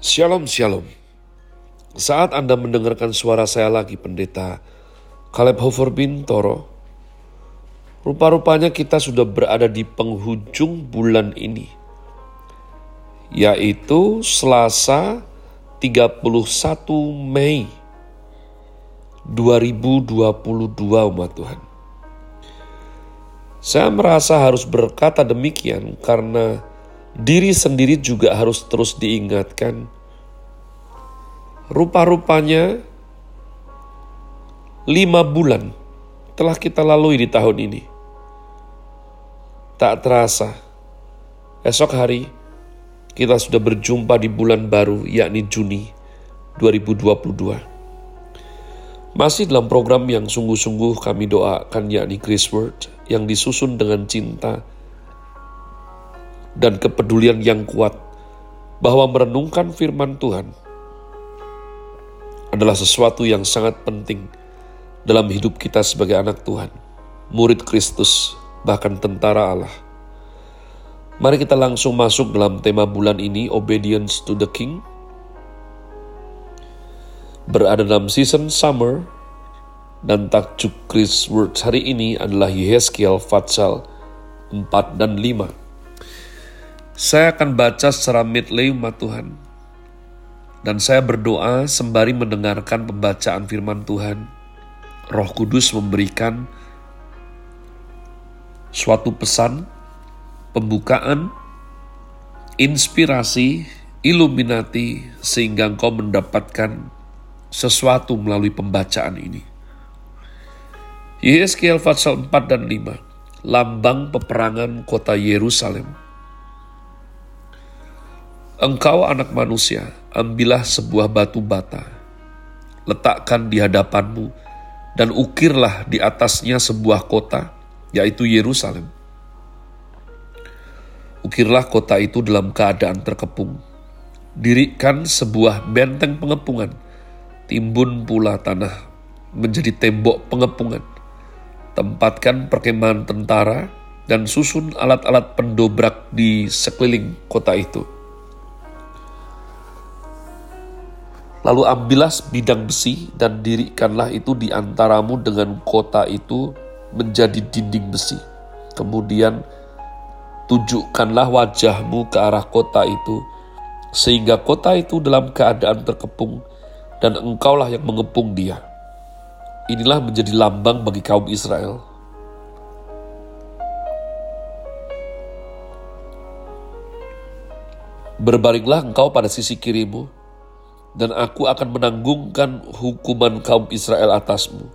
Shalom, shalom. Saat Anda mendengarkan suara saya lagi, pendeta Caleb Hofer Bintoro, rupa-rupanya kita sudah berada di penghujung bulan ini, yaitu Selasa 31 Mei 2022 umat Tuhan. Saya merasa harus berkata demikian karena diri sendiri juga harus terus diingatkan. Rupa-rupanya lima bulan telah kita lalui di tahun ini. Tak terasa, esok hari kita sudah berjumpa di bulan baru yakni Juni 2022. Masih dalam program yang sungguh-sungguh kami doakan yakni Chris Word yang disusun dengan cinta dan kepedulian yang kuat bahwa merenungkan firman Tuhan adalah sesuatu yang sangat penting dalam hidup kita sebagai anak Tuhan, murid Kristus, bahkan tentara Allah. Mari kita langsung masuk dalam tema bulan ini, Obedience to the King berada dalam season summer dan tajuk Chris Words hari ini adalah Yehezkiel Fatsal 4 dan 5. Saya akan baca secara medley umat Tuhan. Dan saya berdoa sembari mendengarkan pembacaan firman Tuhan. Roh Kudus memberikan suatu pesan, pembukaan, inspirasi, iluminati, sehingga engkau mendapatkan sesuatu melalui pembacaan ini. Yeskiel pasal 4 dan 5, lambang peperangan kota Yerusalem. Engkau anak manusia, ambillah sebuah batu bata, letakkan di hadapanmu, dan ukirlah di atasnya sebuah kota, yaitu Yerusalem. Ukirlah kota itu dalam keadaan terkepung. Dirikan sebuah benteng pengepungan, timbun pula tanah menjadi tembok pengepungan. Tempatkan perkemahan tentara dan susun alat-alat pendobrak di sekeliling kota itu. Lalu ambillah bidang besi dan dirikanlah itu di antaramu dengan kota itu menjadi dinding besi. Kemudian tunjukkanlah wajahmu ke arah kota itu, sehingga kota itu dalam keadaan terkepung dan engkaulah yang mengepung dia. Inilah menjadi lambang bagi kaum Israel. Berbaringlah engkau pada sisi kirimu, dan aku akan menanggungkan hukuman kaum Israel atasmu.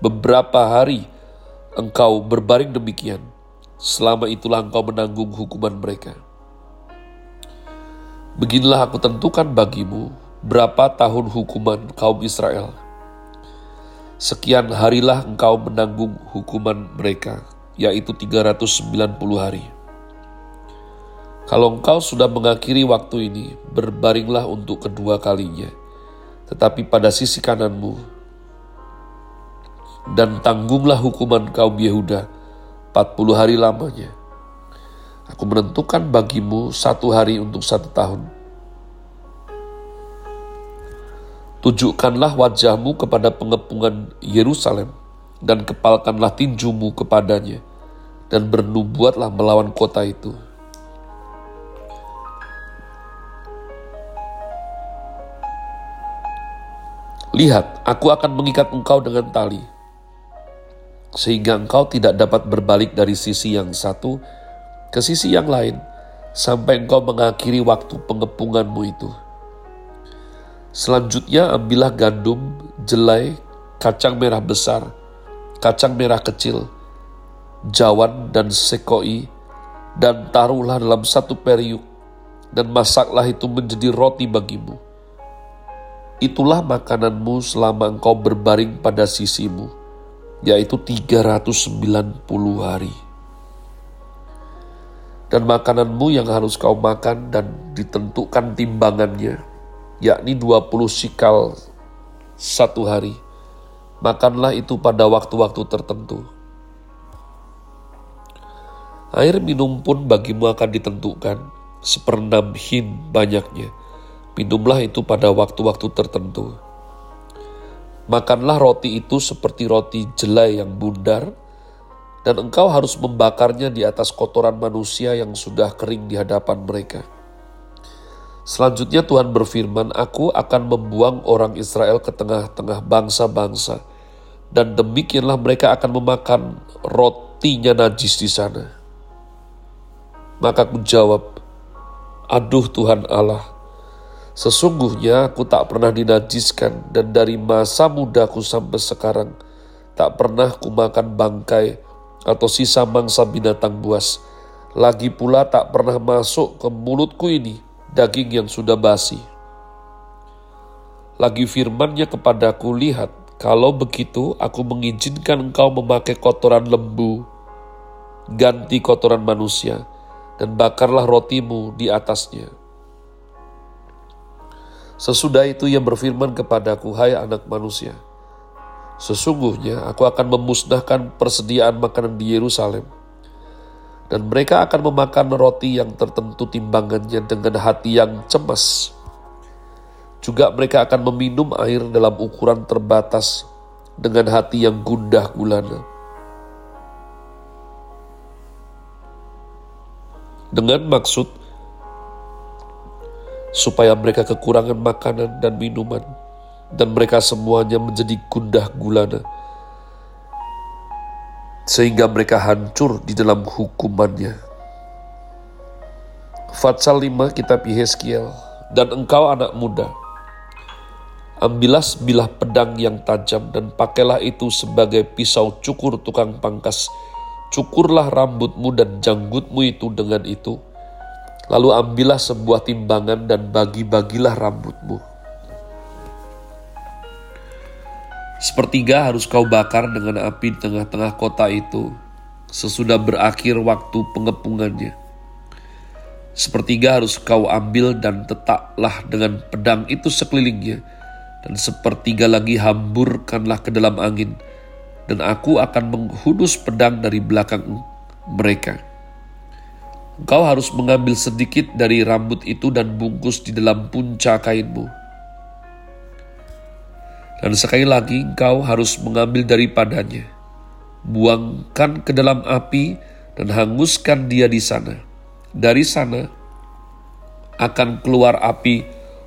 Beberapa hari engkau berbaring demikian, selama itulah engkau menanggung hukuman mereka. Beginilah aku tentukan bagimu berapa tahun hukuman kaum Israel. Sekian harilah engkau menanggung hukuman mereka, yaitu 390 hari. Kalau engkau sudah mengakhiri waktu ini, berbaringlah untuk kedua kalinya, tetapi pada sisi kananmu, dan tanggunglah hukuman kaum Yehuda 40 hari lamanya. Aku menentukan bagimu satu hari untuk satu tahun Tunjukkanlah wajahmu kepada pengepungan Yerusalem, dan kepalkanlah tinjumu kepadanya, dan bernubuatlah melawan kota itu. Lihat, aku akan mengikat engkau dengan tali, sehingga engkau tidak dapat berbalik dari sisi yang satu ke sisi yang lain, sampai engkau mengakhiri waktu pengepunganmu itu. Selanjutnya ambillah gandum, jelai, kacang merah besar, kacang merah kecil, jawan dan sekoi, dan taruhlah dalam satu periuk, dan masaklah itu menjadi roti bagimu. Itulah makananmu selama engkau berbaring pada sisimu, yaitu 390 hari. Dan makananmu yang harus kau makan dan ditentukan timbangannya, yakni 20 sikal satu hari. Makanlah itu pada waktu-waktu tertentu. Air minum pun bagimu akan ditentukan, seperenam hin banyaknya, Minumlah itu pada waktu-waktu tertentu. Makanlah roti itu seperti roti jelai yang bundar, dan engkau harus membakarnya di atas kotoran manusia yang sudah kering di hadapan mereka. Selanjutnya Tuhan berfirman, Aku akan membuang orang Israel ke tengah-tengah bangsa-bangsa, dan demikianlah mereka akan memakan rotinya najis di sana. Maka aku jawab, Aduh Tuhan Allah, Sesungguhnya aku tak pernah dinajiskan dan dari masa mudaku sampai sekarang tak pernah kumakan bangkai atau sisa mangsa binatang buas. Lagi pula tak pernah masuk ke mulutku ini daging yang sudah basi. Lagi firmannya kepadaku, lihat, kalau begitu aku mengizinkan engkau memakai kotoran lembu, ganti kotoran manusia, dan bakarlah rotimu di atasnya Sesudah itu ia berfirman kepadaku, hai anak manusia, sesungguhnya aku akan memusnahkan persediaan makanan di Yerusalem. Dan mereka akan memakan roti yang tertentu timbangannya dengan hati yang cemas. Juga mereka akan meminum air dalam ukuran terbatas dengan hati yang gundah gulana. Dengan maksud supaya mereka kekurangan makanan dan minuman, dan mereka semuanya menjadi gundah gulana, sehingga mereka hancur di dalam hukumannya. Fatsal 5 Kitab Yeskiel Dan engkau anak muda, ambillah sebilah pedang yang tajam dan pakailah itu sebagai pisau cukur tukang pangkas. Cukurlah rambutmu dan janggutmu itu dengan itu, Lalu ambillah sebuah timbangan dan bagi-bagilah rambutmu. Sepertiga harus kau bakar dengan api di tengah-tengah kota itu sesudah berakhir waktu pengepungannya. Sepertiga harus kau ambil dan tetaklah dengan pedang itu sekelilingnya, dan sepertiga lagi hamburkanlah ke dalam angin, dan aku akan menghunus pedang dari belakang mereka.' Engkau harus mengambil sedikit dari rambut itu dan bungkus di dalam punca kainmu. Dan sekali lagi engkau harus mengambil daripadanya. Buangkan ke dalam api dan hanguskan dia di sana. Dari sana akan keluar api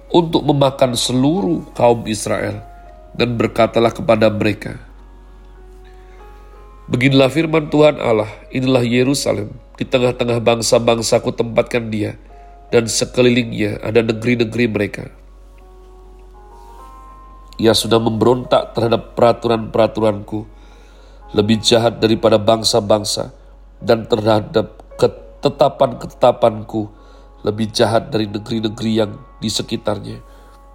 untuk memakan seluruh kaum Israel. Dan berkatalah kepada mereka, Beginilah firman Tuhan Allah, inilah Yerusalem, di tengah-tengah bangsa-bangsa ku tempatkan dia, dan sekelilingnya ada negeri-negeri mereka. Ia sudah memberontak terhadap peraturan-peraturanku, lebih jahat daripada bangsa-bangsa, dan terhadap ketetapan-ketetapanku, lebih jahat dari negeri-negeri yang di sekitarnya.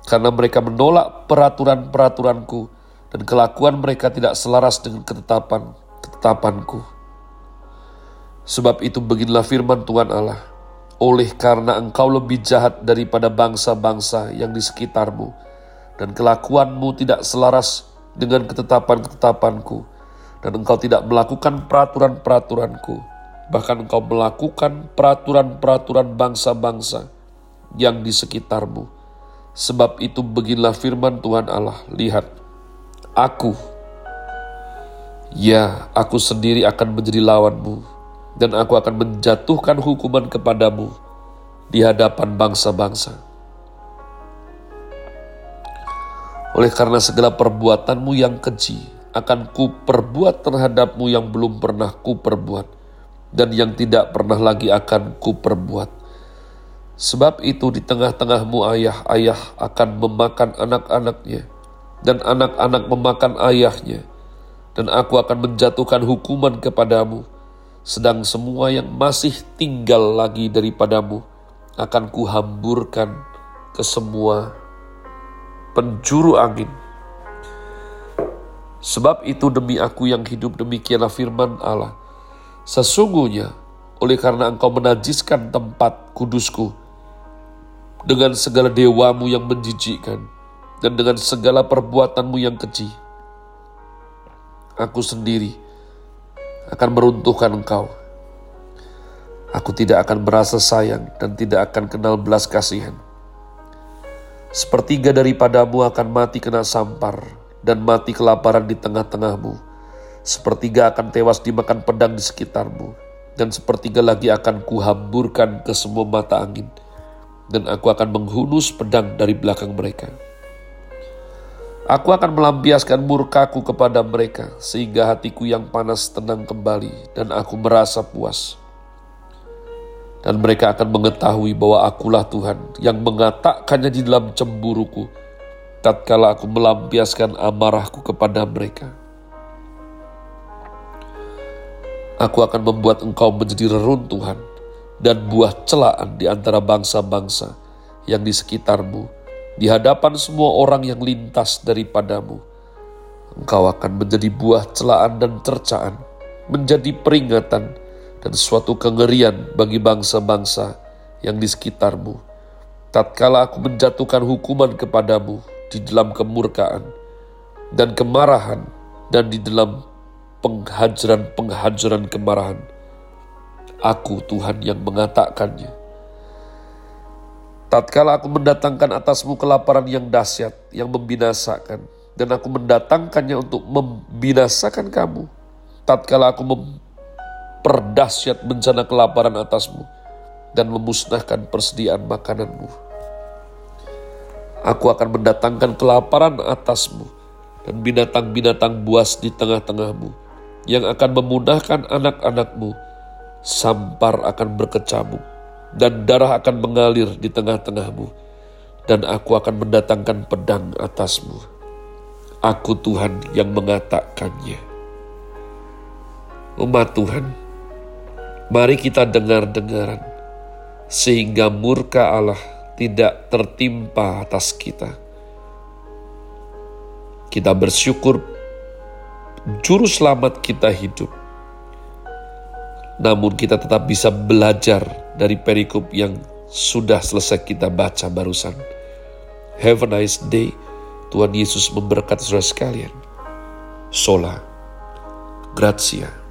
Karena mereka menolak peraturan-peraturanku, dan kelakuan mereka tidak selaras dengan ketetapan-ketetapanku. Sebab itu beginilah firman Tuhan Allah. Oleh karena engkau lebih jahat daripada bangsa-bangsa yang di sekitarmu, dan kelakuanmu tidak selaras dengan ketetapan-ketetapanku, dan engkau tidak melakukan peraturan-peraturanku, bahkan engkau melakukan peraturan-peraturan bangsa-bangsa yang di sekitarmu. Sebab itu beginilah firman Tuhan Allah, lihat, aku, ya aku sendiri akan menjadi lawanmu, dan aku akan menjatuhkan hukuman kepadamu di hadapan bangsa-bangsa. Oleh karena segala perbuatanmu yang keji, akan ku perbuat terhadapmu yang belum pernah ku perbuat, dan yang tidak pernah lagi akan ku perbuat. Sebab itu di tengah-tengahmu ayah-ayah akan memakan anak-anaknya, dan anak-anak memakan ayahnya, dan aku akan menjatuhkan hukuman kepadamu, sedang semua yang masih tinggal lagi daripadamu akan kuhamburkan ke semua penjuru angin. Sebab itu demi aku yang hidup demikianlah firman Allah. Sesungguhnya oleh karena engkau menajiskan tempat kudusku dengan segala dewamu yang menjijikkan dan dengan segala perbuatanmu yang keji. Aku sendiri akan meruntuhkan engkau. Aku tidak akan merasa sayang dan tidak akan kenal belas kasihan. Sepertiga daripadamu akan mati kena sampar, dan mati kelaparan di tengah-tengahmu. Sepertiga akan tewas dimakan pedang di sekitarmu, dan sepertiga lagi akan kuhamburkan ke semua mata angin, dan aku akan menghunus pedang dari belakang mereka. Aku akan melampiaskan murkaku kepada mereka, sehingga hatiku yang panas tenang kembali, dan aku merasa puas dan mereka akan mengetahui bahwa akulah Tuhan yang mengatakannya di dalam cemburuku tatkala aku melampiaskan amarahku kepada mereka. Aku akan membuat engkau menjadi reruntuhan dan buah celaan di antara bangsa-bangsa yang di sekitarmu, di hadapan semua orang yang lintas daripadamu. Engkau akan menjadi buah celaan dan cercaan, menjadi peringatan, dan suatu kengerian bagi bangsa-bangsa yang di sekitarmu. Tatkala aku menjatuhkan hukuman kepadamu di dalam kemurkaan dan kemarahan dan di dalam penghajaran-penghajaran kemarahan. Aku Tuhan yang mengatakannya. Tatkala aku mendatangkan atasmu kelaparan yang dahsyat, yang membinasakan, dan aku mendatangkannya untuk membinasakan kamu. Tatkala aku perdahsyat bencana kelaparan atasmu dan memusnahkan persediaan makananmu. Aku akan mendatangkan kelaparan atasmu dan binatang-binatang buas di tengah-tengahmu yang akan memudahkan anak-anakmu. Sampar akan berkecamuk dan darah akan mengalir di tengah-tengahmu dan aku akan mendatangkan pedang atasmu. Aku Tuhan yang mengatakannya. Umat Tuhan, Mari kita dengar-dengaran, sehingga murka Allah tidak tertimpa atas kita. Kita bersyukur juru selamat kita hidup. Namun kita tetap bisa belajar dari perikop yang sudah selesai kita baca barusan. Have a nice day. Tuhan Yesus memberkati saudara sekalian. Sola. Grazie.